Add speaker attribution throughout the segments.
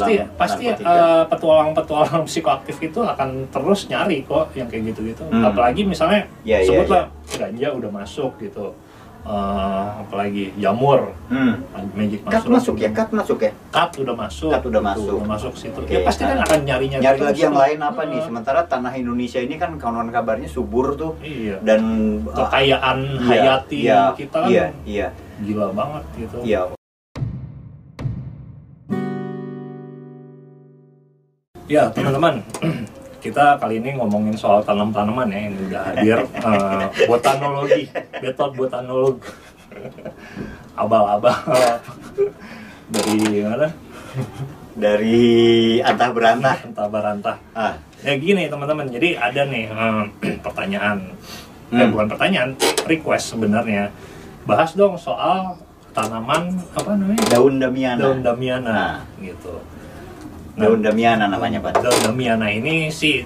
Speaker 1: pasti
Speaker 2: dalam
Speaker 1: pasti eh, petualang-petualang psikoaktif itu akan terus nyari kok yang kayak gitu-gitu.
Speaker 2: Hmm.
Speaker 1: Apalagi misalnya
Speaker 2: Ya, ya,
Speaker 1: sebutlah ganja udah masuk gitu. Eh, apalagi jamur,
Speaker 2: Hmm.
Speaker 1: magic
Speaker 2: Cut
Speaker 1: mushroom.
Speaker 2: masuk ya, cut masuk ya.
Speaker 1: Cut udah masuk.
Speaker 2: Cut udah
Speaker 1: gitu,
Speaker 2: masuk.
Speaker 1: Udah masuk situ. Ya pasti kan
Speaker 2: nah,
Speaker 1: akan nyari-nyari.
Speaker 2: Nyari
Speaker 1: terus
Speaker 2: lagi yang lain apa nih? Sementara tanah Indonesia ini kan kawan kabarnya subur tuh
Speaker 1: Iya.
Speaker 2: dan
Speaker 1: Kekayaan
Speaker 2: Iya,
Speaker 1: hayati
Speaker 2: iya,
Speaker 1: kita kan
Speaker 2: Iya, iya,
Speaker 1: gila banget gitu.
Speaker 2: iya.
Speaker 1: Ya teman-teman, kita kali ini ngomongin soal tanam-tanaman ya. Ini udah hadir eh, botanologi, metode botanolog, abal-abal dari mana?
Speaker 2: Dari antah berantah.
Speaker 1: Entah barantah.
Speaker 2: Ah,
Speaker 1: Ya gini teman-teman, jadi ada nih eh, pertanyaan, eh,
Speaker 2: Hmm.
Speaker 1: bukan pertanyaan, request sebenarnya. Bahas dong soal tanaman apa namanya?
Speaker 2: daun damiana.
Speaker 1: Daun damiana
Speaker 2: Nah.
Speaker 1: gitu. Nah,
Speaker 2: Daun damiana namanya, Pak.
Speaker 1: Daun damiana ini sih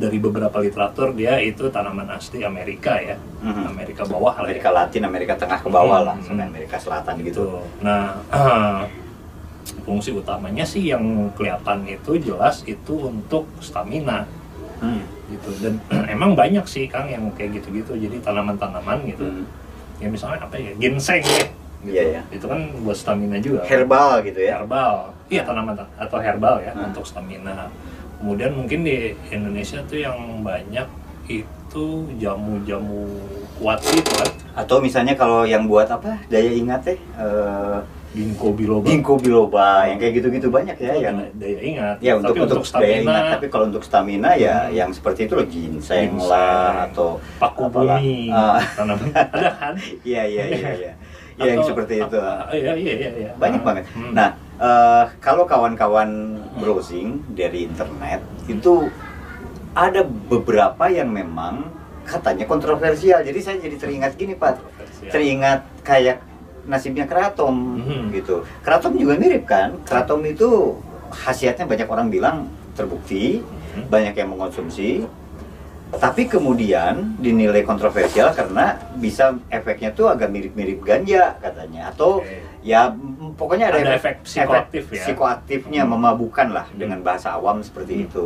Speaker 1: dari beberapa literatur dia itu tanaman asli Amerika ya.
Speaker 2: Mhm.
Speaker 1: Amerika bawah lah ya.
Speaker 2: Amerika Latin, Amerika Tengah ke bawah lah,
Speaker 1: Hmm.
Speaker 2: sampai Amerika Selatan gitu.
Speaker 1: Gitu. Nah, fungsi utamanya sih yang kelihatan itu jelas itu untuk stamina
Speaker 2: Hmm.
Speaker 1: gitu. Dan emang banyak sih Kang yang kayak gitu-gitu. Jadi tanaman-tanaman gitu.
Speaker 2: Hmm.
Speaker 1: Ya misalnya apa ya? Ginseng ya. Gitu.
Speaker 2: Iya, iya.
Speaker 1: Itu kan buat stamina juga.
Speaker 2: Herbal gitu ya.
Speaker 1: herbal iya. tanaman tan- atau herbal ya
Speaker 2: Hmm.
Speaker 1: untuk stamina. Kemudian mungkin di Indonesia tuh yang banyak itu jamu-jamu kuat gitu kan
Speaker 2: Atau misalnya kalau yang buat apa? Daya ingat teh eh,
Speaker 1: ginkgo biloba.
Speaker 2: Ginkgo biloba yang kayak gitu-gitu banyak ya
Speaker 1: Itu
Speaker 2: yang
Speaker 1: daya ingat.
Speaker 2: Ya untuk
Speaker 1: tapi
Speaker 2: untuk,
Speaker 1: untuk
Speaker 2: daya
Speaker 1: stamina.
Speaker 2: ingat. Tapi kalau untuk stamina ya
Speaker 1: Hmm.
Speaker 2: yang seperti itu loh ginseng
Speaker 1: Ginseng,
Speaker 2: lah atau
Speaker 1: paku bumi. tanaman ada kan?
Speaker 2: Iya iya iya iya. Ya yang seperti itu
Speaker 1: iya iya iya iya.
Speaker 2: banyak
Speaker 1: Ah.
Speaker 2: banget.
Speaker 1: Hmm.
Speaker 2: nah eh, kalau kawan-kawan browsing dari internet itu ada beberapa yang memang katanya kontroversial. Jadi saya jadi teringat gini pak. Teringat kayak nasibnya keraton
Speaker 1: Mhm.
Speaker 2: gitu. Keraton juga mirip kan? Keraton itu khasiatnya banyak orang bilang terbukti
Speaker 1: Mhm.
Speaker 2: banyak yang mengonsumsi tapi kemudian dinilai kontroversial karena bisa efeknya tuh agak mirip-mirip ganja katanya atau
Speaker 1: Oke.
Speaker 2: ya pokoknya ada,
Speaker 1: Ada efek psikoaktif ya.
Speaker 2: psikoaktifnya
Speaker 1: Hmm.
Speaker 2: memabukkan lah
Speaker 1: Hmm.
Speaker 2: dengan bahasa awam seperti
Speaker 1: Hmm.
Speaker 2: itu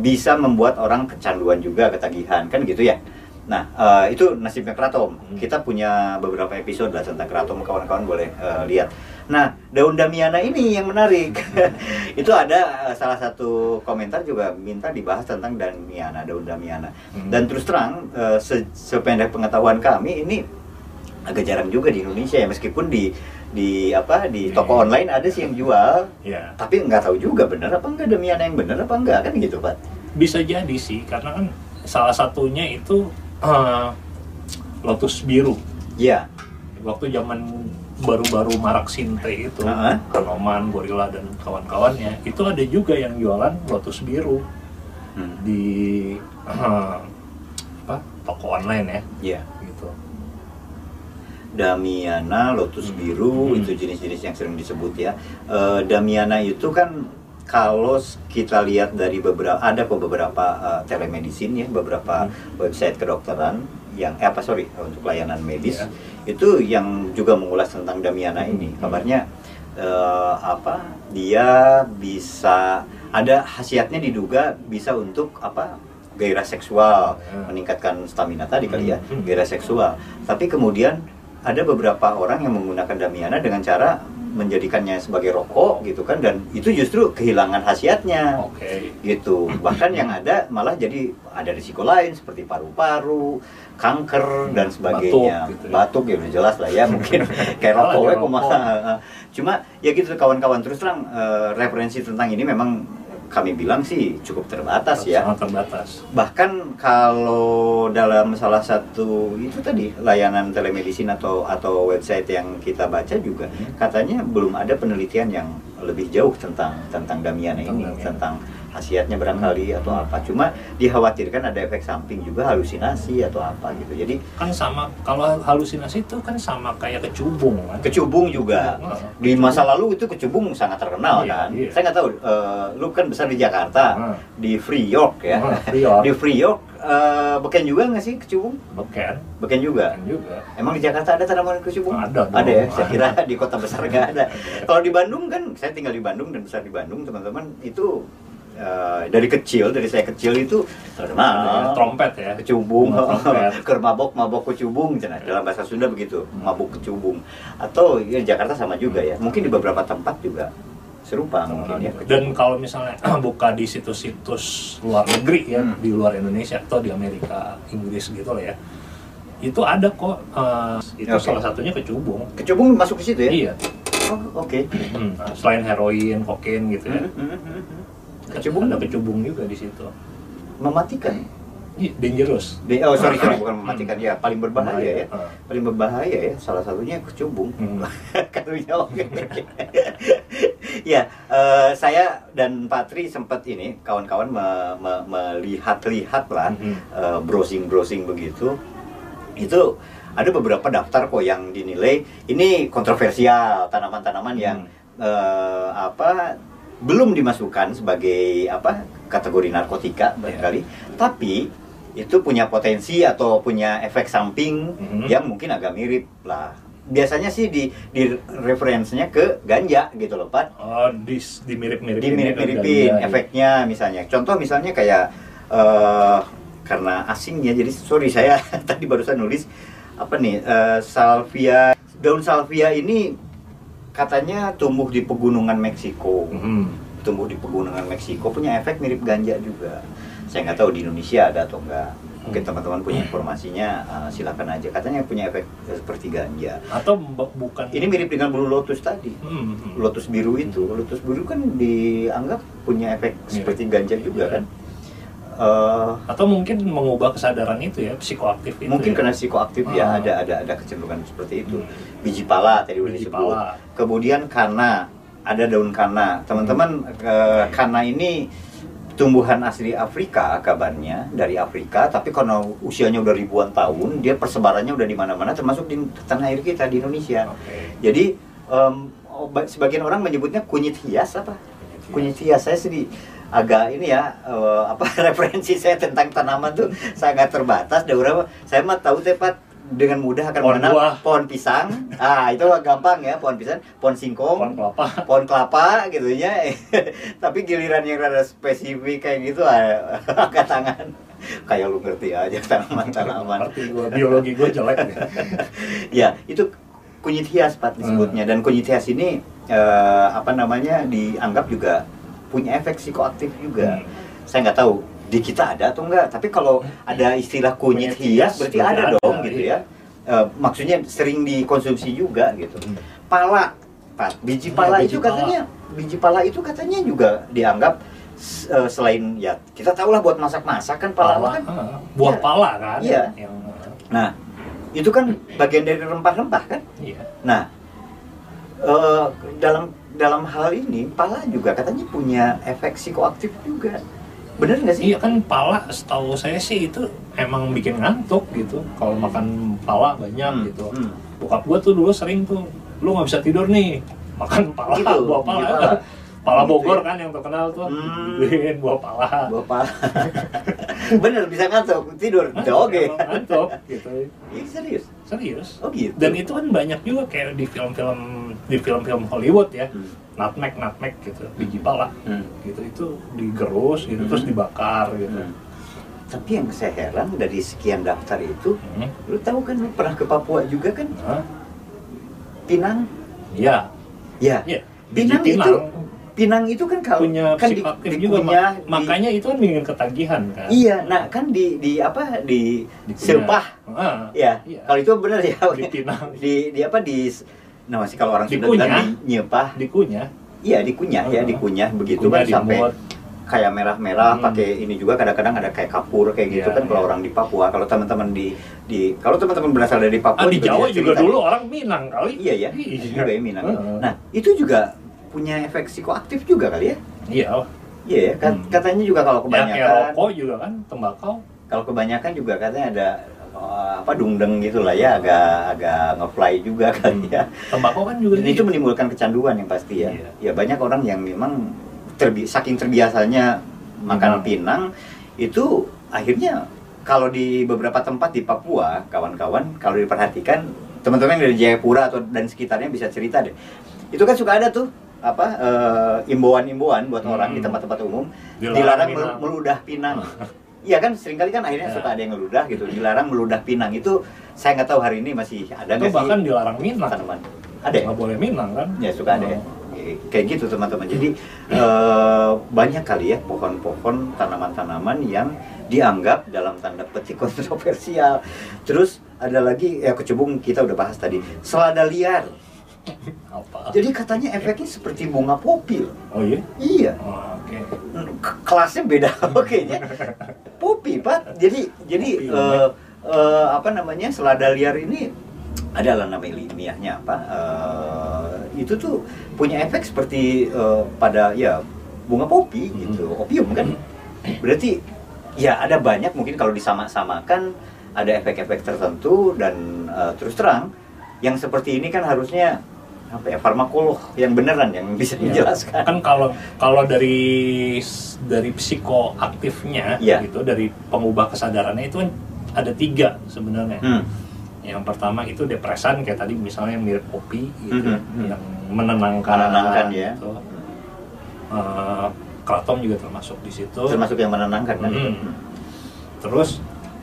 Speaker 2: bisa membuat orang kecanduan juga ketagihan kan gitu ya nah eh, itu nasibnya keraton
Speaker 1: Hmm.
Speaker 2: kita punya beberapa episode lah tentang keraton kawan-kawan boleh eh, lihat nah daun damiana ini yang menarik. Itu ada eh, salah satu komentar juga minta dibahas tentang damiana daun damiana.
Speaker 1: Hmm.
Speaker 2: dan terus terang eh, se- sependek pengetahuan kami ini agak jarang juga di Indonesia ya. Meskipun di di apa di toko
Speaker 1: Hmm.
Speaker 2: online ada sih yang jual.
Speaker 1: Ya
Speaker 2: tapi nggak tahu juga benar apa enggak demiana yang benar apa enggak kan gitu pak?
Speaker 1: Bisa jadi sih karena kan salah satunya itu eh, lotus biru.
Speaker 2: Ya
Speaker 1: waktu zaman baru-baru marak sinte itu
Speaker 2: Heeh.
Speaker 1: Anoman, Gorilla dan kawan-kawannya itu ada juga yang jualan lotus biru
Speaker 2: hmm.
Speaker 1: di eh, apa toko online ya
Speaker 2: ya
Speaker 1: gitu
Speaker 2: Damiana, Lotus
Speaker 1: Hmm.
Speaker 2: Biru
Speaker 1: Hmm.
Speaker 2: itu jenis-jenis yang sering disebut ya. Eh, Damiana itu kan kalau kita lihat dari beberapa ada kok beberapa eh, telemedicine ya, beberapa
Speaker 1: Hmm.
Speaker 2: website kedokteran yang eh, apa sorry untuk layanan medis
Speaker 1: Ya.
Speaker 2: Itu yang juga mengulas tentang Damiana ini.
Speaker 1: Hmm.
Speaker 2: Kabarnya eh, apa? Dia bisa ada khasiatnya diduga bisa untuk apa? gairah seksual,
Speaker 1: Hmm.
Speaker 2: meningkatkan stamina tadi kali ya,
Speaker 1: Hmm.
Speaker 2: gairah seksual. Tapi kemudian ada beberapa orang yang menggunakan Damiana dengan cara menjadikannya sebagai rokok gitu kan dan itu justru kehilangan khasiatnya.
Speaker 1: Oke.
Speaker 2: Gitu. Bahkan yang ada malah jadi ada risiko lain seperti paru-paru kanker dan sebagainya.
Speaker 1: Batuk gitu ya.
Speaker 2: batuk ya udah jelas lah ya mungkin kayak rokok
Speaker 1: rokok.
Speaker 2: cuma ya gitu kawan-kawan terus terang eh, referensi tentang ini memang kami bilang sih cukup terbatas ya
Speaker 1: sangat terbatas
Speaker 2: bahkan kalau dalam salah satu itu tadi layanan telemedicine atau atau website yang kita baca juga
Speaker 1: Hmm.
Speaker 2: katanya belum ada penelitian yang lebih jauh tentang tentang Damiana
Speaker 1: Tentang
Speaker 2: ini
Speaker 1: Damiana.
Speaker 2: tentang khasiatnya barangkali
Speaker 1: Hmm.
Speaker 2: atau apa cuma dikhawatirkan ada efek samping juga halusinasi atau apa gitu jadi
Speaker 1: kan sama kalau halusinasi itu kan sama kayak kecubung kan
Speaker 2: kecubung juga
Speaker 1: Heeh.
Speaker 2: di masa lalu itu kecubung sangat terkenal
Speaker 1: Iya,
Speaker 2: kan
Speaker 1: iya.
Speaker 2: saya nggak tahu eh, lu kan besar di Jakarta
Speaker 1: Heeh.
Speaker 2: di Free York ya
Speaker 1: Heeh, Free York.
Speaker 2: di Free York eh, beken juga nggak sih kecubung?
Speaker 1: beken
Speaker 2: Beken juga.
Speaker 1: beken juga
Speaker 2: Emang di Jakarta ada tanaman kecubung?
Speaker 1: Ada dong.
Speaker 2: Ada ya. Saya kira di kota besar nggak ada. Kalau di Bandung kan, saya tinggal di Bandung dan besar di Bandung, teman-teman itu eh, dari kecil, dari saya kecil itu terkenal
Speaker 1: trompet ya
Speaker 2: kecubung,
Speaker 1: Bunga trompet.
Speaker 2: ker mabok mabok kecubung, nah, dalam bahasa Sunda begitu, mabuk kecubung. Atau ya Jakarta sama juga ya. Mungkin di beberapa tempat juga serupa mungkin ya.
Speaker 1: dan kalau misalnya buka di situs-situs luar negeri ya
Speaker 2: Hmm.
Speaker 1: di luar Indonesia atau di Amerika Inggris gitu lah ya itu ada kok eh, itu
Speaker 2: Oke.
Speaker 1: salah satunya kecubung
Speaker 2: Kecubung masuk ke situ ya?
Speaker 1: iya
Speaker 2: Oh, oke.
Speaker 1: Hmm, nah, selain heroin kokain gitu ya
Speaker 2: Hmm, hmm, hmm, hmm.
Speaker 1: kecubung ada kecubung juga di situ
Speaker 2: mematikan.
Speaker 1: Dangerous
Speaker 2: Di- oh sorry sorry bukan mematikan ya paling berbahaya ya.
Speaker 1: Ah.
Speaker 2: Paling berbahaya ya salah satunya kecubung.
Speaker 1: Hmm.
Speaker 2: Oke. ya eh, saya dan Patri sempat ini kawan-kawan me- me- melihat-lihat lah
Speaker 1: Mhm.
Speaker 2: browsing browsing begitu itu ada beberapa daftar kok yang dinilai ini kontroversial tanaman-tanaman yang eh, apa belum dimasukkan sebagai apa kategori narkotika barangkali tapi itu punya potensi atau punya efek samping
Speaker 1: Mhm.
Speaker 2: yang mungkin agak mirip lah biasanya sih di di referensinya ke ganja gitu loh Pat
Speaker 1: oh di dimirip-miripin
Speaker 2: dimirip-miripin efeknya misalnya. Contoh misalnya kayak eh karena asingnya jadi sorry saya tadi barusan nulis apa nih eh, salvia daun salvia ini katanya tumbuh di pegunungan Meksiko. Tumbuh di pegunungan Meksiko punya efek mirip ganja juga. Saya nggak tahu di Indonesia ada atau enggak. Mungkin teman-teman punya informasinya eh, silakan aja. Katanya punya efek eh, seperti ganja.
Speaker 1: atau bu- bukan
Speaker 2: Ini mirip dengan bulu lotus tadi
Speaker 1: Hmm, hmm.
Speaker 2: lotus biru itu lotus biru kan dianggap punya efek
Speaker 1: Mirip.
Speaker 2: seperti ganja juga kan Eh,
Speaker 1: atau mungkin mengubah kesadaran itu ya psikoaktif itu
Speaker 2: mungkin
Speaker 1: ya.
Speaker 2: karena psikoaktif ya
Speaker 1: Ah.
Speaker 2: ada ada ada kecenderungan seperti itu
Speaker 1: Hmm.
Speaker 2: biji pala tadi udah disebut
Speaker 1: pala.
Speaker 2: kemudian kana ada daun kana teman-teman eh, kana ini tumbuhan asli Afrika kabarnya dari Afrika tapi karena usianya udah ribuan tahun dia persebarannya udah di mana-mana termasuk di tanah air kita di Indonesia
Speaker 1: Oke.
Speaker 2: Jadi obat- sebagian orang menyebutnya kunyit hias apa? Kunyit hias saya sih agak ini ya eh, apa referensi saya tentang tanaman tuh sangat terbatas. Berapa? Saya mah tahu tepat dengan mudah akan
Speaker 1: Pohon
Speaker 2: menanam
Speaker 1: buah.
Speaker 2: pohon pisang. Ah itu gampang ya pohon pisang, pohon singkong,
Speaker 1: pohon kelapa
Speaker 2: pohon kelapa gitu ya. Tapi giliran yang rada spesifik kayak gitu ah, angkat tangan. Kayak lu ngerti aja tanaman-tanaman.
Speaker 1: Arti gua biologi gue jelek
Speaker 2: ya itu kunyit hias pak disebutnya dan kunyit hias ini eh, apa namanya dianggap juga punya efek psikoaktif juga
Speaker 1: Hmm.
Speaker 2: saya nggak tahu di kita ada atau enggak? Tapi kalau ada istilah kunyit hias berarti ada,
Speaker 1: ada,
Speaker 2: dong gitu ya. Eh, maksudnya sering dikonsumsi juga gitu.
Speaker 1: Hmm.
Speaker 2: pala pak biji
Speaker 1: Iya,
Speaker 2: pala
Speaker 1: biji
Speaker 2: itu
Speaker 1: pala.
Speaker 2: katanya biji pala itu katanya juga dianggap eh, selain ya kita tahu lah buat masak-masak kan pala,
Speaker 1: pala,
Speaker 2: kan?
Speaker 1: Ah, buah
Speaker 2: Iya.
Speaker 1: pala kan?
Speaker 2: Iya.
Speaker 1: yang ah,
Speaker 2: nah itu kan bagian dari rempah-rempah kan?
Speaker 1: Iya.
Speaker 2: Nah, eh, dalam dalam hal ini pala juga katanya punya efek psikoaktif juga. Bener nggak sih?
Speaker 1: iya kan pala setahu saya sih itu emang bikin ngantuk gitu kalau makan pala banyak
Speaker 2: Hmm,
Speaker 1: gitu
Speaker 2: hmm.
Speaker 1: bokap gua tuh dulu sering tuh lu nggak bisa tidur nih makan pala
Speaker 2: Gitu,
Speaker 1: buah pala
Speaker 2: biji pala.
Speaker 1: pala
Speaker 2: Gitu
Speaker 1: Bogor
Speaker 2: ya.
Speaker 1: kan yang terkenal tuh
Speaker 2: Hmm.
Speaker 1: Buah pala
Speaker 2: Buah pala. Bener bisa ngantuk tidur. Oke.
Speaker 1: emang ngantuk gitu
Speaker 2: Ih, serius.
Speaker 1: serius
Speaker 2: Oh gitu.
Speaker 1: dan itu kan banyak juga kayak di film-film di film-film Hollywood ya
Speaker 2: Hmm.
Speaker 1: Nutmeg nutmeg gitu biji pala
Speaker 2: Hmm.
Speaker 1: gitu itu digerus gitu
Speaker 2: Hmm.
Speaker 1: terus dibakar gitu
Speaker 2: Hmm. Tapi yang saya heran dari sekian daftar itu,
Speaker 1: Hmm.
Speaker 2: lu tahu kan lu pernah ke Papua juga kan?
Speaker 1: Hah?
Speaker 2: Pinang. Ya.
Speaker 1: iya. Biji
Speaker 2: Pinang, itu
Speaker 1: pinang
Speaker 2: Pinang itu kan kalau
Speaker 1: punya
Speaker 2: kan di, di
Speaker 1: juga
Speaker 2: kunyah,
Speaker 1: mak-
Speaker 2: di-
Speaker 1: makanya itu kan bikin ketagihan kan
Speaker 2: Iya, nah kan di di apa di,
Speaker 1: Di
Speaker 2: silpah
Speaker 1: Ah,
Speaker 2: Ya,
Speaker 1: Iya.
Speaker 2: kalau itu benar ya.
Speaker 1: di pinang
Speaker 2: di, di apa di nah masih kalau orang Sunda
Speaker 1: Dikunyah.
Speaker 2: bilang di nyepah.
Speaker 1: dikunyah
Speaker 2: Iya, dikunyah ya,
Speaker 1: Ah.
Speaker 2: dikunyah begitu
Speaker 1: dikunyah,
Speaker 2: kan sampai kayak merah-merah
Speaker 1: Hmm.
Speaker 2: pakai ini juga kadang-kadang ada kayak kapur kayak gitu
Speaker 1: Iya,
Speaker 2: kan kalau
Speaker 1: iya.
Speaker 2: orang di Papua. Kalau teman-teman di di kalau teman-teman berasal dari Papua
Speaker 1: ah di
Speaker 2: juga
Speaker 1: Jawa juga
Speaker 2: cerita.
Speaker 1: dulu orang Minang kali
Speaker 2: Iya ya.
Speaker 1: Iya.
Speaker 2: Juga ya Minang.
Speaker 1: Heeh.
Speaker 2: Nah, itu juga punya efek psikoaktif juga kali ya?
Speaker 1: iya
Speaker 2: Iya ya, kat-
Speaker 1: Hmm.
Speaker 2: katanya juga kalau
Speaker 1: ya kayak
Speaker 2: kebanyakan
Speaker 1: rokok juga kan tembakau
Speaker 2: kalau kebanyakan juga katanya ada eh, apa dungdeng gitu lah ya agak agak ngefly juga kali ya.
Speaker 1: tembakau kan juga
Speaker 2: itu
Speaker 1: gitu.
Speaker 2: menimbulkan kecanduan yang pasti ya.
Speaker 1: Iya.
Speaker 2: Ya banyak orang yang memang terbi saking terbiasanya makan
Speaker 1: Pinang.
Speaker 2: pinang itu akhirnya kalau di beberapa tempat di Papua, kawan-kawan, kalau diperhatikan, teman-teman yang dari Jayapura atau dan sekitarnya bisa cerita deh. Itu kan suka ada tuh apa eh, imbauan-imbauan buat
Speaker 1: Hmm.
Speaker 2: orang di tempat-tempat umum
Speaker 1: Dilarang
Speaker 2: dilarang,
Speaker 1: pinang.
Speaker 2: meludah pinang. Iya kan sering kali kan akhirnya
Speaker 1: Ya.
Speaker 2: suka ada yang ngeludah gitu, dilarang meludah pinang itu saya nggak tahu hari ini masih ada nggak
Speaker 1: bahkan
Speaker 2: sih
Speaker 1: dilarang minang
Speaker 2: tanaman? Ada ya?
Speaker 1: nggak boleh minang kan
Speaker 2: Ya suka ada ya.
Speaker 1: Oh.
Speaker 2: Kayak gitu teman-teman. Jadi eh, banyak kali ya pohon-pohon tanaman-tanaman yang dianggap dalam tanda petik kontroversial. Terus ada lagi ya kecubung kita udah bahas tadi selada liar.
Speaker 1: apa
Speaker 2: Jadi katanya efeknya seperti bunga popi. loh.
Speaker 1: oh iya
Speaker 2: Iya.
Speaker 1: oh, oke
Speaker 2: K- kelasnya beda oke nya popi pak. Jadi jadi
Speaker 1: Popi,
Speaker 2: eh, eh, apa namanya selada liar ini adalah nama ilmiahnya apa eh, itu tuh punya efek seperti eh, pada ya bunga popi gitu opium kan? Berarti ya ada banyak mungkin kalau disama-samakan ada efek-efek tertentu dan eh, terus terang yang seperti ini kan harusnya apa ya farmakolog yang beneran yang bisa
Speaker 1: Iya.
Speaker 2: menjelaskan
Speaker 1: kan kalau kalau dari dari psikoaktifnya
Speaker 2: Iya.
Speaker 1: gitu dari pengubah kesadarannya itu kan ada tiga sebenarnya
Speaker 2: Hmm.
Speaker 1: yang pertama itu depresan kayak tadi misalnya yang mirip kopi gitu
Speaker 2: Mhm.
Speaker 1: yang menenangkan,
Speaker 2: Menenangkan, ya.
Speaker 1: gitu. Eh, kratom juga termasuk di situ
Speaker 2: termasuk yang menenangkan kan itu.
Speaker 1: Mm. terus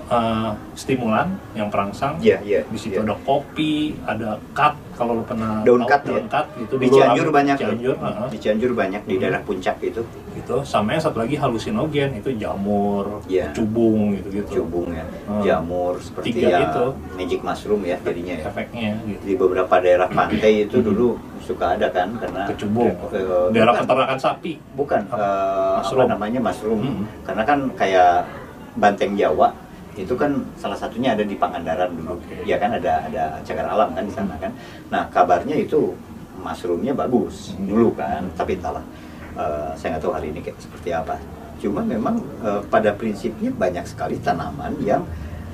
Speaker 1: eh, stimulan yang perangsang
Speaker 2: Iya, iya.
Speaker 1: di situ
Speaker 2: iya.
Speaker 1: ada kopi ada kat kalau lu pernah
Speaker 2: Daun kat,
Speaker 1: daun
Speaker 2: ya?
Speaker 1: kat gitu
Speaker 2: Di Cianjur banyak.
Speaker 1: Cianjur heeh.
Speaker 2: Di Cianjur banyak di
Speaker 1: Hmm.
Speaker 2: daerah puncak itu.
Speaker 1: gitu sama yang satu lagi halusinogen itu jamur
Speaker 2: Iya.
Speaker 1: cubung gitu gitu
Speaker 2: Cubung ya,
Speaker 1: Hmm.
Speaker 2: jamur seperti
Speaker 1: Tiga
Speaker 2: ya
Speaker 1: itu.
Speaker 2: magic mushroom ya jadinya ya.
Speaker 1: efeknya gitu
Speaker 2: Di beberapa daerah pantai itu dulu suka ada kan karena
Speaker 1: kecubung
Speaker 2: eh,
Speaker 1: daerah
Speaker 2: bukan,
Speaker 1: peternakan sapi
Speaker 2: bukan
Speaker 1: Apa?
Speaker 2: eh, apa namanya mushroom.
Speaker 1: Hmm.
Speaker 2: Karena kan kayak banteng Jawa itu kan salah satunya ada di Pangandaran dulu.
Speaker 1: Oke.
Speaker 2: Ya kan ada ada cagar alam kan di sana kan. Nah, kabarnya itu mushroomnya bagus
Speaker 1: Hmm.
Speaker 2: dulu kan, tapi entahlah. Eh, saya nggak tahu hari ini kayak seperti apa. Cuma memang eh, pada prinsipnya banyak sekali tanaman yang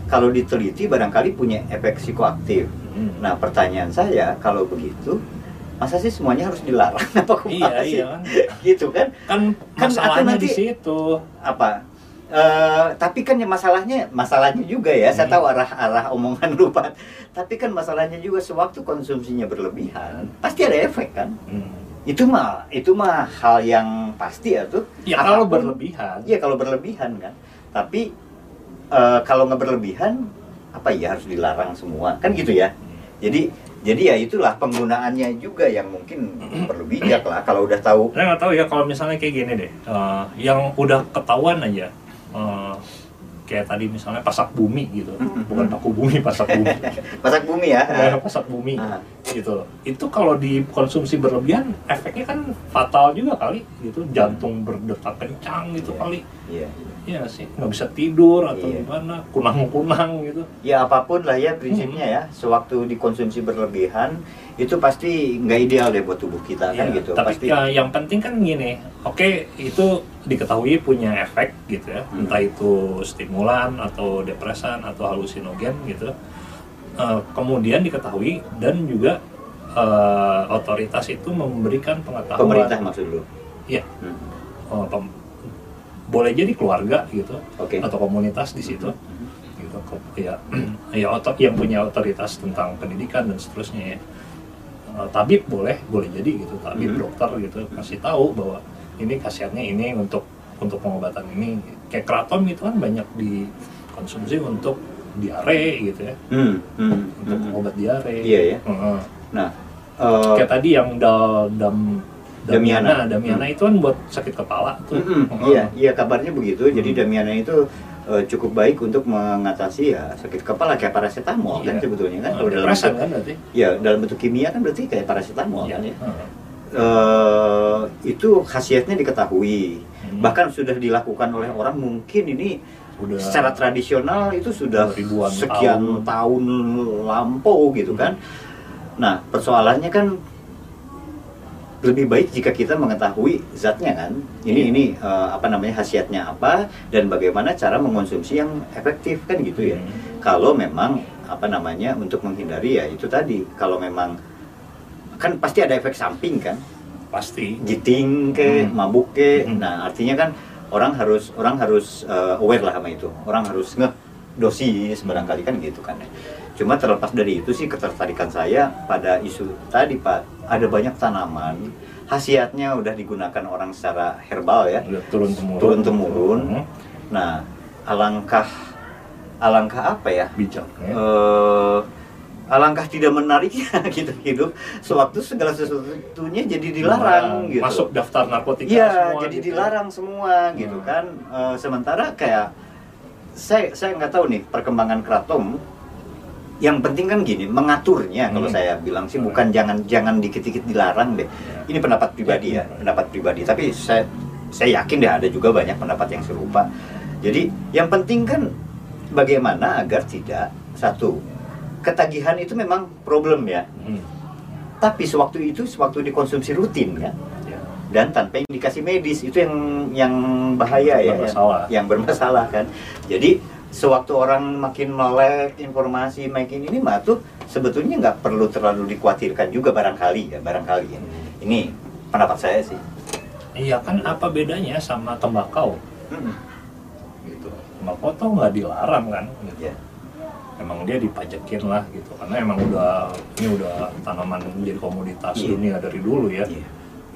Speaker 2: kalau diteliti barangkali punya efek psikoaktif.
Speaker 1: Hmm.
Speaker 2: Nah, pertanyaan saya kalau begitu, masa sih semuanya harus dilarang apa
Speaker 1: iya
Speaker 2: sih?
Speaker 1: iya kan
Speaker 2: gitu kan?
Speaker 1: kan
Speaker 2: Kan
Speaker 1: masalahnya
Speaker 2: nanti-
Speaker 1: di situ
Speaker 2: apa eh tapi kan ya masalahnya masalahnya juga ya saya
Speaker 1: Hmm.
Speaker 2: tahu arah arah omongan lu Pak tapi kan masalahnya juga sewaktu konsumsinya berlebihan pasti ada efek kan?
Speaker 1: Hmm.
Speaker 2: itu mah itu mah hal yang pasti ya tuh.
Speaker 1: Ya kalau
Speaker 2: Apapun-
Speaker 1: berlebihan.
Speaker 2: Iya kalau berlebihan kan. Tapi eh, kalau nggak berlebihan apa ya harus dilarang semua? Kan gitu ya. Jadi jadi ya itulah penggunaannya juga yang mungkin perlu bijak lah kalau udah tahu.
Speaker 1: Saya nggak tahu ya kalau misalnya kayak gini deh eh, yang udah ketahuan aja eh, kayak tadi misalnya pasak bumi gitu
Speaker 2: Mhm.
Speaker 1: bukan paku bumi pasak bumi
Speaker 2: masak bumi ya
Speaker 1: Eh, pasak bumi
Speaker 2: Ah.
Speaker 1: gitu itu kalau dikonsumsi berlebihan efeknya kan fatal juga kali gitu jantung berdetak kencang gitu
Speaker 2: Iya.
Speaker 1: kali
Speaker 2: iya
Speaker 1: Iya sih nggak bisa tidur atau
Speaker 2: Iya.
Speaker 1: gimana kunang-kunang gitu
Speaker 2: ya apa pun lah ya prinsipnya ya sewaktu dikonsumsi berlebihan itu pasti nggak ideal deh buat tubuh kita kan
Speaker 1: Iya,
Speaker 2: gitu
Speaker 1: tapi
Speaker 2: pasti
Speaker 1: ya, yang penting kan gini oke itu diketahui punya efek gitu ya
Speaker 2: Hmm.
Speaker 1: entah itu stimulan atau depresan atau halusinogen gitu Eh, kemudian diketahui dan juga eh, otoritas itu memberikan pengetahuan
Speaker 2: pemerintah maksud lu
Speaker 1: Iya.
Speaker 2: Hmm.
Speaker 1: Oh, pem- boleh jadi keluarga gitu
Speaker 2: oke
Speaker 1: atau komunitas di situ gitu ya ya otot yang punya otoritas tentang pendidikan dan seterusnya ya Eh, tabib boleh boleh jadi gitu tabib
Speaker 2: Mhm.
Speaker 1: dokter gitu kasih tahu bahwa ini khasiatnya ini untuk untuk pengobatan ini kayak kratom itu kan banyak dikonsumsi untuk diare gitu ya
Speaker 2: Hmm, hmm,
Speaker 1: untuk
Speaker 2: hmm.
Speaker 1: obat diare
Speaker 2: Iya ya.
Speaker 1: Heeh.
Speaker 2: Nah, eh,
Speaker 1: kayak tadi yang dal dam
Speaker 2: Damiana.
Speaker 1: damiana damiana itu kan buat sakit kepala tuh
Speaker 2: mm-mm,
Speaker 1: Heeh.
Speaker 2: iya, iya kabarnya begitu. Jadi
Speaker 1: Hmm.
Speaker 2: Damiana itu eh, cukup baik untuk mengatasi ya sakit kepala kayak paracetamol kan
Speaker 1: Iya.
Speaker 2: sebetulnya kan.
Speaker 1: Nah,
Speaker 2: Kalau dalam bentuk,
Speaker 1: kan berarti
Speaker 2: ya dalam bentuk kimia kan berarti kayak paracetamol
Speaker 1: Iya.
Speaker 2: kan ya.
Speaker 1: Heeh.
Speaker 2: Eh, itu khasiatnya diketahui.
Speaker 1: Hmm.
Speaker 2: Bahkan sudah dilakukan oleh orang mungkin ini
Speaker 1: udah
Speaker 2: secara tradisional itu sudah
Speaker 1: Ribuan
Speaker 2: sekian
Speaker 1: tahun.
Speaker 2: tahun. lampau gitu kan. Nah, persoalannya kan lebih baik jika kita mengetahui zatnya kan. Ini
Speaker 1: Iya.
Speaker 2: ini eh, apa namanya khasiatnya apa dan bagaimana cara mengonsumsi yang efektif kan gitu ya.
Speaker 1: Hmm.
Speaker 2: Kalau memang apa namanya untuk menghindari ya itu tadi. Kalau memang kan pasti ada efek samping kan
Speaker 1: pasti
Speaker 2: giting ke
Speaker 1: Hmm.
Speaker 2: mabuk ke
Speaker 1: Hmm.
Speaker 2: nah artinya kan orang harus orang harus uh, aware lah sama itu orang harus ngeh dosis barangkali kan gitu kan ya. Cuma terlepas dari itu sih ketertarikan saya pada isu tadi Pak, ada banyak tanaman khasiatnya udah digunakan orang secara herbal ya,
Speaker 1: turun temurun
Speaker 2: turun temurun.
Speaker 1: Hmm,
Speaker 2: Nah, alangkah alangkah apa ya?
Speaker 1: bijak ya.
Speaker 2: eh alangkah tidak menariknya gitu hidup sewaktu segala sesuatunya jadi dilarang gitu.
Speaker 1: masuk daftar narkotika
Speaker 2: Iya,
Speaker 1: semua
Speaker 2: jadi
Speaker 1: gitu.
Speaker 2: dilarang semua gitu
Speaker 1: Hmm.
Speaker 2: kan. Eh, sementara kayak saya saya nggak tahu nih perkembangan kratom. Yang penting kan gini, mengaturnya kalau
Speaker 1: Hmm.
Speaker 2: saya bilang sih bukan jangan jangan dikit-dikit dilarang deh.
Speaker 1: Ya.
Speaker 2: Ini pendapat pribadi ya, pendapat pribadi. Tapi saya saya yakin deh ada juga banyak pendapat yang serupa. Jadi yang penting kan bagaimana agar tidak satu ketagihan itu memang problem ya.
Speaker 1: Hmm,
Speaker 2: Tapi sewaktu itu sewaktu dikonsumsi rutin ya
Speaker 1: ya.
Speaker 2: dan tanpa indikasi medis itu yang yang bahaya ya
Speaker 1: Bermasalah.
Speaker 2: yang, yang bermasalah kan jadi sewaktu orang makin melek informasi makin ini mah tuh sebetulnya nggak perlu terlalu dikhawatirkan juga barangkali ya barangkali ya ini pendapat saya sih
Speaker 1: Iya kan apa bedanya sama tembakau
Speaker 2: Mm-mm.
Speaker 1: gitu. Tembakau tuh nggak dilarang kan gitu.
Speaker 2: ya
Speaker 1: Emang dia dipajakin lah gitu karena emang udah ini udah tanaman menjadi komoditas
Speaker 2: Iya.
Speaker 1: dunia dari dulu ya
Speaker 2: Iya.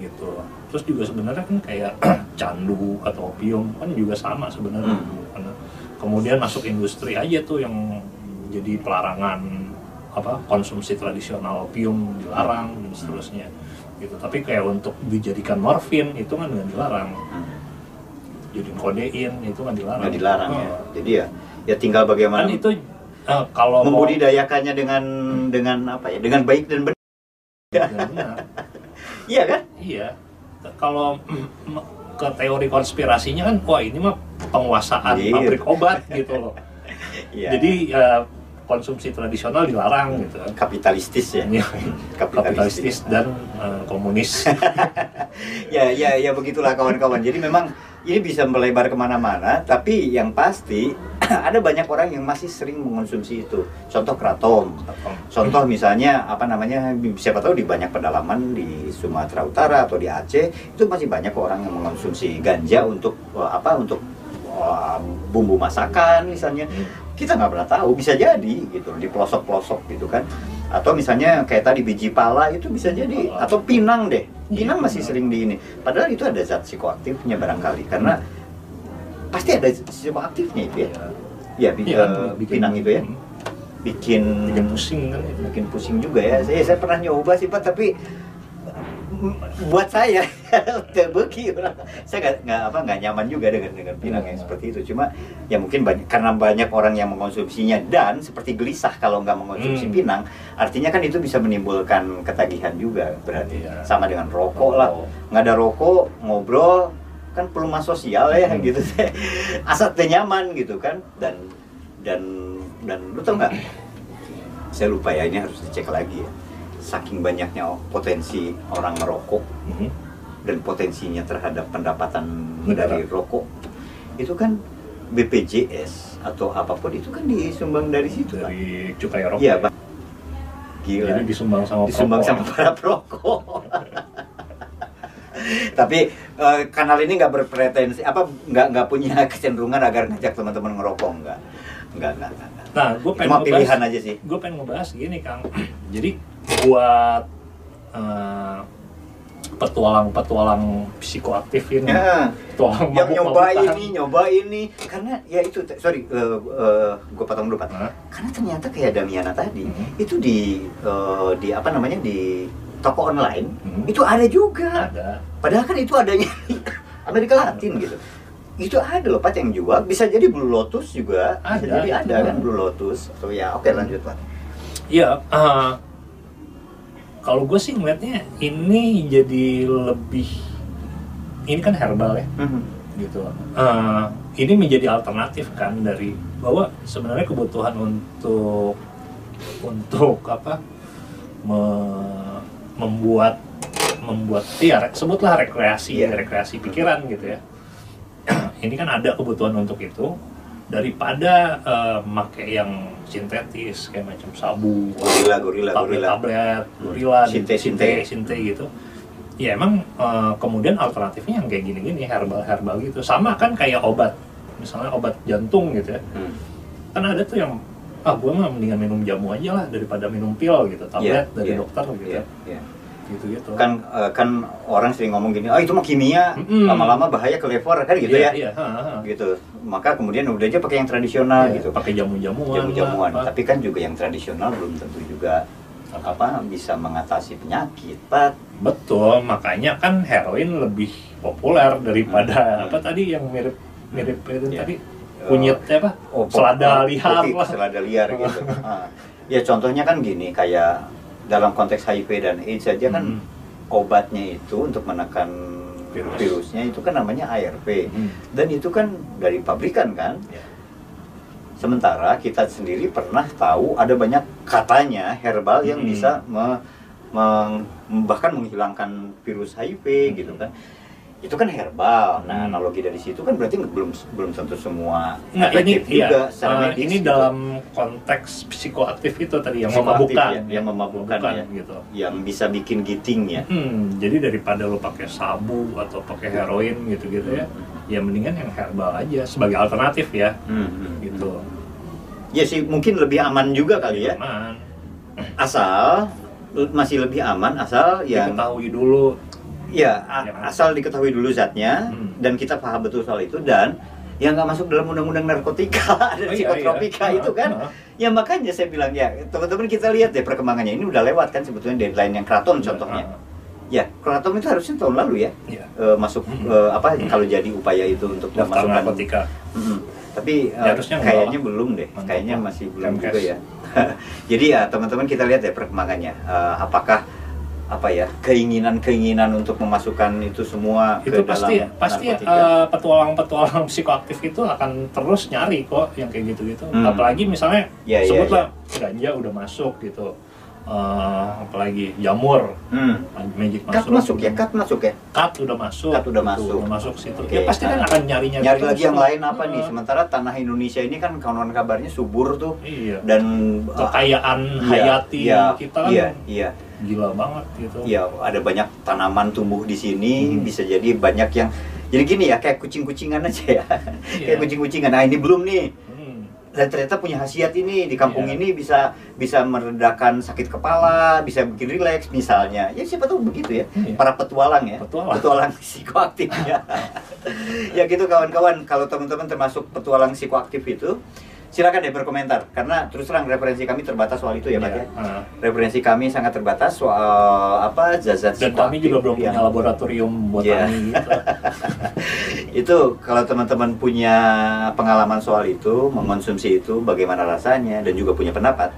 Speaker 1: gitu. Terus juga sebenarnya kan kayak candu atau opium kan juga sama sebenarnya
Speaker 2: Hmm.
Speaker 1: karena kemudian masuk industri aja tuh yang jadi pelarangan apa konsumsi tradisional opium dilarang dan seterusnya gitu. Tapi kayak untuk dijadikan morfin itu kan nggak dilarang.
Speaker 2: Hmm.
Speaker 1: jadi kodein itu kan dilarang.
Speaker 2: Nggak dilarang ya.
Speaker 1: Oh.
Speaker 2: jadi ya ya tinggal
Speaker 1: kan
Speaker 2: bagaimana
Speaker 1: itu eh, kalau mau
Speaker 2: membudidayakannya dengan dengan apa ya dengan baik dan benar. Iya kan?
Speaker 1: Iya. Kalau ke teori konspirasinya kan wah ini mah penguasaan
Speaker 2: Iya.
Speaker 1: pabrik obat gitu loh.
Speaker 2: Iya.
Speaker 1: jadi ya, konsumsi tradisional dilarang gitu kan.
Speaker 2: Kapitalistis ya?
Speaker 1: Iya, kapitalistis. Dan eh, komunis.
Speaker 2: Ya ya ya begitulah kawan-kawan. Jadi memang ini bisa melebar ke mana-mana tapi yang pasti ada banyak orang yang masih sering mengonsumsi itu. Contoh kratom. Contoh misalnya apa namanya siapa tahu di banyak pedalaman di Sumatera Utara atau di Aceh itu masih banyak orang yang mengonsumsi ganja untuk eh, apa untuk eh, bumbu masakan misalnya. Kita nggak pernah tahu bisa jadi gitu di pelosok-pelosok gitu kan. Atau misalnya kayak tadi biji pala itu bisa jadi atau pinang deh. Pinang masih sering di ini. Padahal itu ada zat psikoaktifnya barangkali karena pasti ada psikoaktifnya itu ya. Ya bi-
Speaker 1: Iya,
Speaker 2: eh, pinang itu ya.
Speaker 1: Hmm,
Speaker 2: bikin
Speaker 1: bikin pusing kan
Speaker 2: bikin pusing juga ya. Saya saya pernah nyoba sih pak tapi buat saya terbeki saya nggak apa nggak nyaman juga dengan dengan pinang yang
Speaker 1: Iya.
Speaker 2: seperti itu. Cuma ya mungkin banyak karena banyak orang yang mengonsumsinya. Dan seperti gelisah kalau nggak mengonsumsi
Speaker 1: Hmm.
Speaker 2: pinang artinya kan itu bisa menimbulkan ketagihan juga berarti.
Speaker 1: Iya.
Speaker 2: sama dengan rokok lah. Nggak ada rokok ngobrol kan pelumas sosial ya
Speaker 1: Hmm.
Speaker 2: gitu. Asal nyaman gitu kan. Dan dan dan lu tau nggak? Saya lupa ya ini harus dicek lagi ya saking banyaknya potensi orang merokok
Speaker 1: Mhm.
Speaker 2: dan potensinya terhadap pendapatan
Speaker 1: Negara.
Speaker 2: dari rokok itu kan BPJS atau apa pun itu kan disumbang dari situ
Speaker 1: dari cukai rokok
Speaker 2: Iya,
Speaker 1: ya.
Speaker 2: Pak. Gila.
Speaker 1: jadi disumbang sama
Speaker 2: disumbang
Speaker 1: perokok.
Speaker 2: sama para perokok. Tapi eh, kanal ini nggak berpretensi apa nggak nggak punya kecenderungan agar ngajak teman-teman ngerokok nggak nggak nggak
Speaker 1: nah gue pengen ngebahas-
Speaker 2: pilihan aja sih.
Speaker 1: gue pengen ngebahas gini kang jadi buat eh, petualang-petualang psikoaktif ini
Speaker 2: Ya,
Speaker 1: petualang
Speaker 2: yang nyoba ini, nyoba ini, karena ya itu, sorry, gue potong dulu pak.
Speaker 1: Hah?
Speaker 2: Karena ternyata kayak Damiana tadi,
Speaker 1: Mhm.
Speaker 2: itu di eh, di apa namanya di toko online
Speaker 1: Mhm.
Speaker 2: itu ada juga.
Speaker 1: ada
Speaker 2: Padahal kan itu adanya Amerika Latin gitu. Itu ada loh Pak yang jual. Bisa jadi Blue Lotus juga. Bisa
Speaker 1: Ada,
Speaker 2: jadi ada kan Blue Lotus. So ya oke lanjut Pak.
Speaker 1: Iya, eh, kalau gue sih ngeliatnya ini jadi lebih ini kan herbal ya,
Speaker 2: Mhm.
Speaker 1: gitu. Eh, ini menjadi alternatif kan dari bahwa sebenarnya kebutuhan untuk untuk apa me- membuat membuat re- sebutlah rekreasi
Speaker 2: Iya.
Speaker 1: rekreasi pikiran gitu ya. ini kan ada kebutuhan untuk itu daripada eh, make yang sintetis kayak macam sabu
Speaker 2: Gorila, gorila, gorila.
Speaker 1: tablet-tablet, gorila,
Speaker 2: Sinte,
Speaker 1: sinte,
Speaker 2: sinte.
Speaker 1: sinte gitu. Ya emang eh, kemudian alternatifnya yang kayak gini-gini herbal-herbal gitu. Sama kan kayak obat, misalnya obat jantung gitu ya.
Speaker 2: Hmm.
Speaker 1: kan ada tuh yang ah gue mah mendingan minum jamu aja lah daripada minum pil gitu tablet
Speaker 2: Iya,
Speaker 1: dari
Speaker 2: iya,
Speaker 1: dokter gitu
Speaker 2: Iya, iya.
Speaker 1: Gitu gitu
Speaker 2: Kan eh, kan orang sering ngomong gini, "Oh, itu mah kimia,
Speaker 1: Mm-mm.
Speaker 2: lama-lama bahaya ke liver." Kan gitu
Speaker 1: iya,
Speaker 2: ya.
Speaker 1: ha, ha.
Speaker 2: Gitu. Maka kemudian udah aja pakai yang tradisional
Speaker 1: Iya,
Speaker 2: gitu.
Speaker 1: pakai jamu-jamuan
Speaker 2: Jamu-jamuan.
Speaker 1: lah.
Speaker 2: Tapi kan juga yang tradisional belum tentu juga apa bisa mengatasi penyakit, Pak.
Speaker 1: betul makanya kan heroin lebih populer daripada
Speaker 2: Hmm.
Speaker 1: apa tadi yang mirip mirip itu
Speaker 2: Iya.
Speaker 1: tadi kunyit apa
Speaker 2: Oh,
Speaker 1: selada liar lah
Speaker 2: selada liar gitu. Ah. Ya contohnya kan gini, kayak dalam konteks HIV dan AIDS saja kan
Speaker 1: Hmm.
Speaker 2: obatnya itu untuk menekan
Speaker 1: Virus.
Speaker 2: virusnya itu kan namanya ARV.
Speaker 1: Hmm.
Speaker 2: Dan itu kan dari pabrikan kan.
Speaker 1: Ya.
Speaker 2: Sementara kita sendiri pernah tahu ada banyak katanya herbal yang
Speaker 1: Hmm.
Speaker 2: bisa me- meng- bahkan menghilangkan virus HIV gitu kan. Itu kan herbal. Nah,
Speaker 1: Hmm.
Speaker 2: analogi dari situ kan berarti belum belum tentu semua
Speaker 1: Nah ini
Speaker 2: efektif juga
Speaker 1: iya,
Speaker 2: secara
Speaker 1: eh,
Speaker 2: medis
Speaker 1: ini
Speaker 2: gitu.
Speaker 1: dalam konteks psikoaktif itu tadi yang
Speaker 2: Psikoaktif
Speaker 1: memabukkan,
Speaker 2: ya, yang memabukkan ya.
Speaker 1: gitu.
Speaker 2: yang bisa bikin giting ya.
Speaker 1: Hmm, jadi daripada lo pakai sabu atau pakai heroin gitu-gitu ya, ya mendingan yang herbal aja sebagai alternatif ya,
Speaker 2: Hmm, hmm,
Speaker 1: gitu.
Speaker 2: Ya sih mungkin lebih aman juga kali ya.
Speaker 1: Aman.
Speaker 2: Asal masih lebih aman asal yang
Speaker 1: Diketahui dulu.
Speaker 2: Ya a-
Speaker 1: Ya.
Speaker 2: asal diketahui dulu zatnya
Speaker 1: Hmm.
Speaker 2: dan kita paham betul soal itu dan yang nggak masuk dalam undang-undang narkotika dan
Speaker 1: Oh, iya,
Speaker 2: psikotropika
Speaker 1: iya.
Speaker 2: itu kan
Speaker 1: Ah, ah.
Speaker 2: ya makanya saya bilang ya teman-teman kita lihat deh perkembangannya ini udah lewat kan sebetulnya deadline yang keraton contohnya
Speaker 1: Ah,
Speaker 2: ya keraton itu harusnya tahun lalu ya
Speaker 1: Iya.
Speaker 2: eh, masuk
Speaker 1: Hmm.
Speaker 2: eh, apa kalau jadi upaya itu untuk memasukkan
Speaker 1: narkotika.
Speaker 2: Mm-mm. Tapi
Speaker 1: Ya,
Speaker 2: eh,
Speaker 1: harusnya
Speaker 2: kayaknya belum deh,
Speaker 1: Mantap
Speaker 2: kayaknya masih belum
Speaker 1: Kemkes.
Speaker 2: juga ya. Jadi ya teman-teman kita lihat ya perkembangannya. Eh, apakah apa ya keinginan-keinginan untuk memasukkan itu semua
Speaker 1: Itu
Speaker 2: ke
Speaker 1: pasti
Speaker 2: dalam
Speaker 1: pasti
Speaker 2: narkotika?
Speaker 1: eh, petualang-petualang psikoaktif itu akan terus nyari kok yang kayak gitu-gitu.
Speaker 2: Hmm.
Speaker 1: Apalagi misalnya
Speaker 2: Ya, ya,
Speaker 1: sebutlah ganja udah masuk gitu. Eh, apalagi jamur,
Speaker 2: Hmm.
Speaker 1: magic
Speaker 2: Cut
Speaker 1: mushroom
Speaker 2: masuk ya, cut masuk ya.
Speaker 1: cut udah masuk
Speaker 2: Cut udah
Speaker 1: gitu,
Speaker 2: masuk.
Speaker 1: udah masuk situ
Speaker 2: Oke.
Speaker 1: ya pasti kan
Speaker 2: Nah,
Speaker 1: akan nyari nyari
Speaker 2: Nyari lagi yang lain apa nih?
Speaker 1: Heeh.
Speaker 2: Sementara tanah Indonesia ini kan kawan kabarnya subur tuh
Speaker 1: iya
Speaker 2: dan eh,
Speaker 1: kekayaan
Speaker 2: iya,
Speaker 1: hayati
Speaker 2: iya,
Speaker 1: kita kan
Speaker 2: iya, iya.
Speaker 1: Gila banget gitu
Speaker 2: Ya, ada banyak tanaman tumbuh di sini,
Speaker 1: Hmm.
Speaker 2: bisa jadi banyak yang jadi gini ya, kayak kucing-kucingan aja ya.
Speaker 1: Iya.
Speaker 2: kayak kucing-kucingan. Nah, ini belum nih.
Speaker 1: Hmm.
Speaker 2: Dan ternyata punya khasiat ini di kampung
Speaker 1: Iya.
Speaker 2: ini bisa bisa meredakan sakit kepala, bisa bikin rileks misalnya. Ya siapa tahu begitu ya.
Speaker 1: Iya.
Speaker 2: Para petualang ya.
Speaker 1: Petualang.
Speaker 2: psikoaktif ya. ya gitu kawan-kawan, kalau teman-teman termasuk petualang psikoaktif itu silakan deh berkomentar karena terus terang referensi kami terbatas soal itu ya Pak
Speaker 1: Iya.
Speaker 2: ya
Speaker 1: Heeh.
Speaker 2: referensi kami sangat terbatas soal apa zat-zat
Speaker 1: dan kami juga belum punya laboratorium
Speaker 2: Iya.
Speaker 1: botani gitu
Speaker 2: itu kalau teman-teman punya pengalaman soal itu mengonsumsi itu bagaimana rasanya dan juga punya pendapat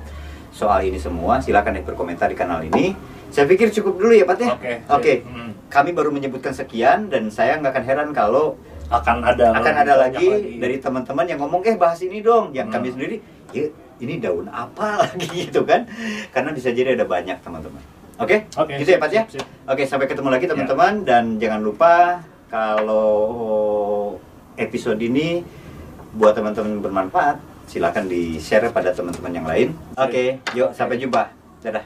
Speaker 2: soal ini semua silakan deh berkomentar di kanal ini saya pikir cukup dulu ya Pak ya
Speaker 1: oke
Speaker 2: oke
Speaker 1: Hmm.
Speaker 2: kami baru menyebutkan sekian dan saya nggak akan heran kalau
Speaker 1: akan ada
Speaker 2: akan ada lagi dari teman-teman yang ngomong eh bahas ini dong yang
Speaker 1: Hmm.
Speaker 2: kami sendiri ya ini daun apa lagi gitu kan karena bisa jadi ada banyak teman-teman oke
Speaker 1: oke
Speaker 2: gitu ya Pak ya. Oke, sampai ketemu lagi
Speaker 1: Ya.
Speaker 2: teman-teman dan jangan lupa kalau episode ini buat teman-teman bermanfaat, silakan di-share pada teman-teman yang lain. Oke, yuk sampai jumpa. Dadah.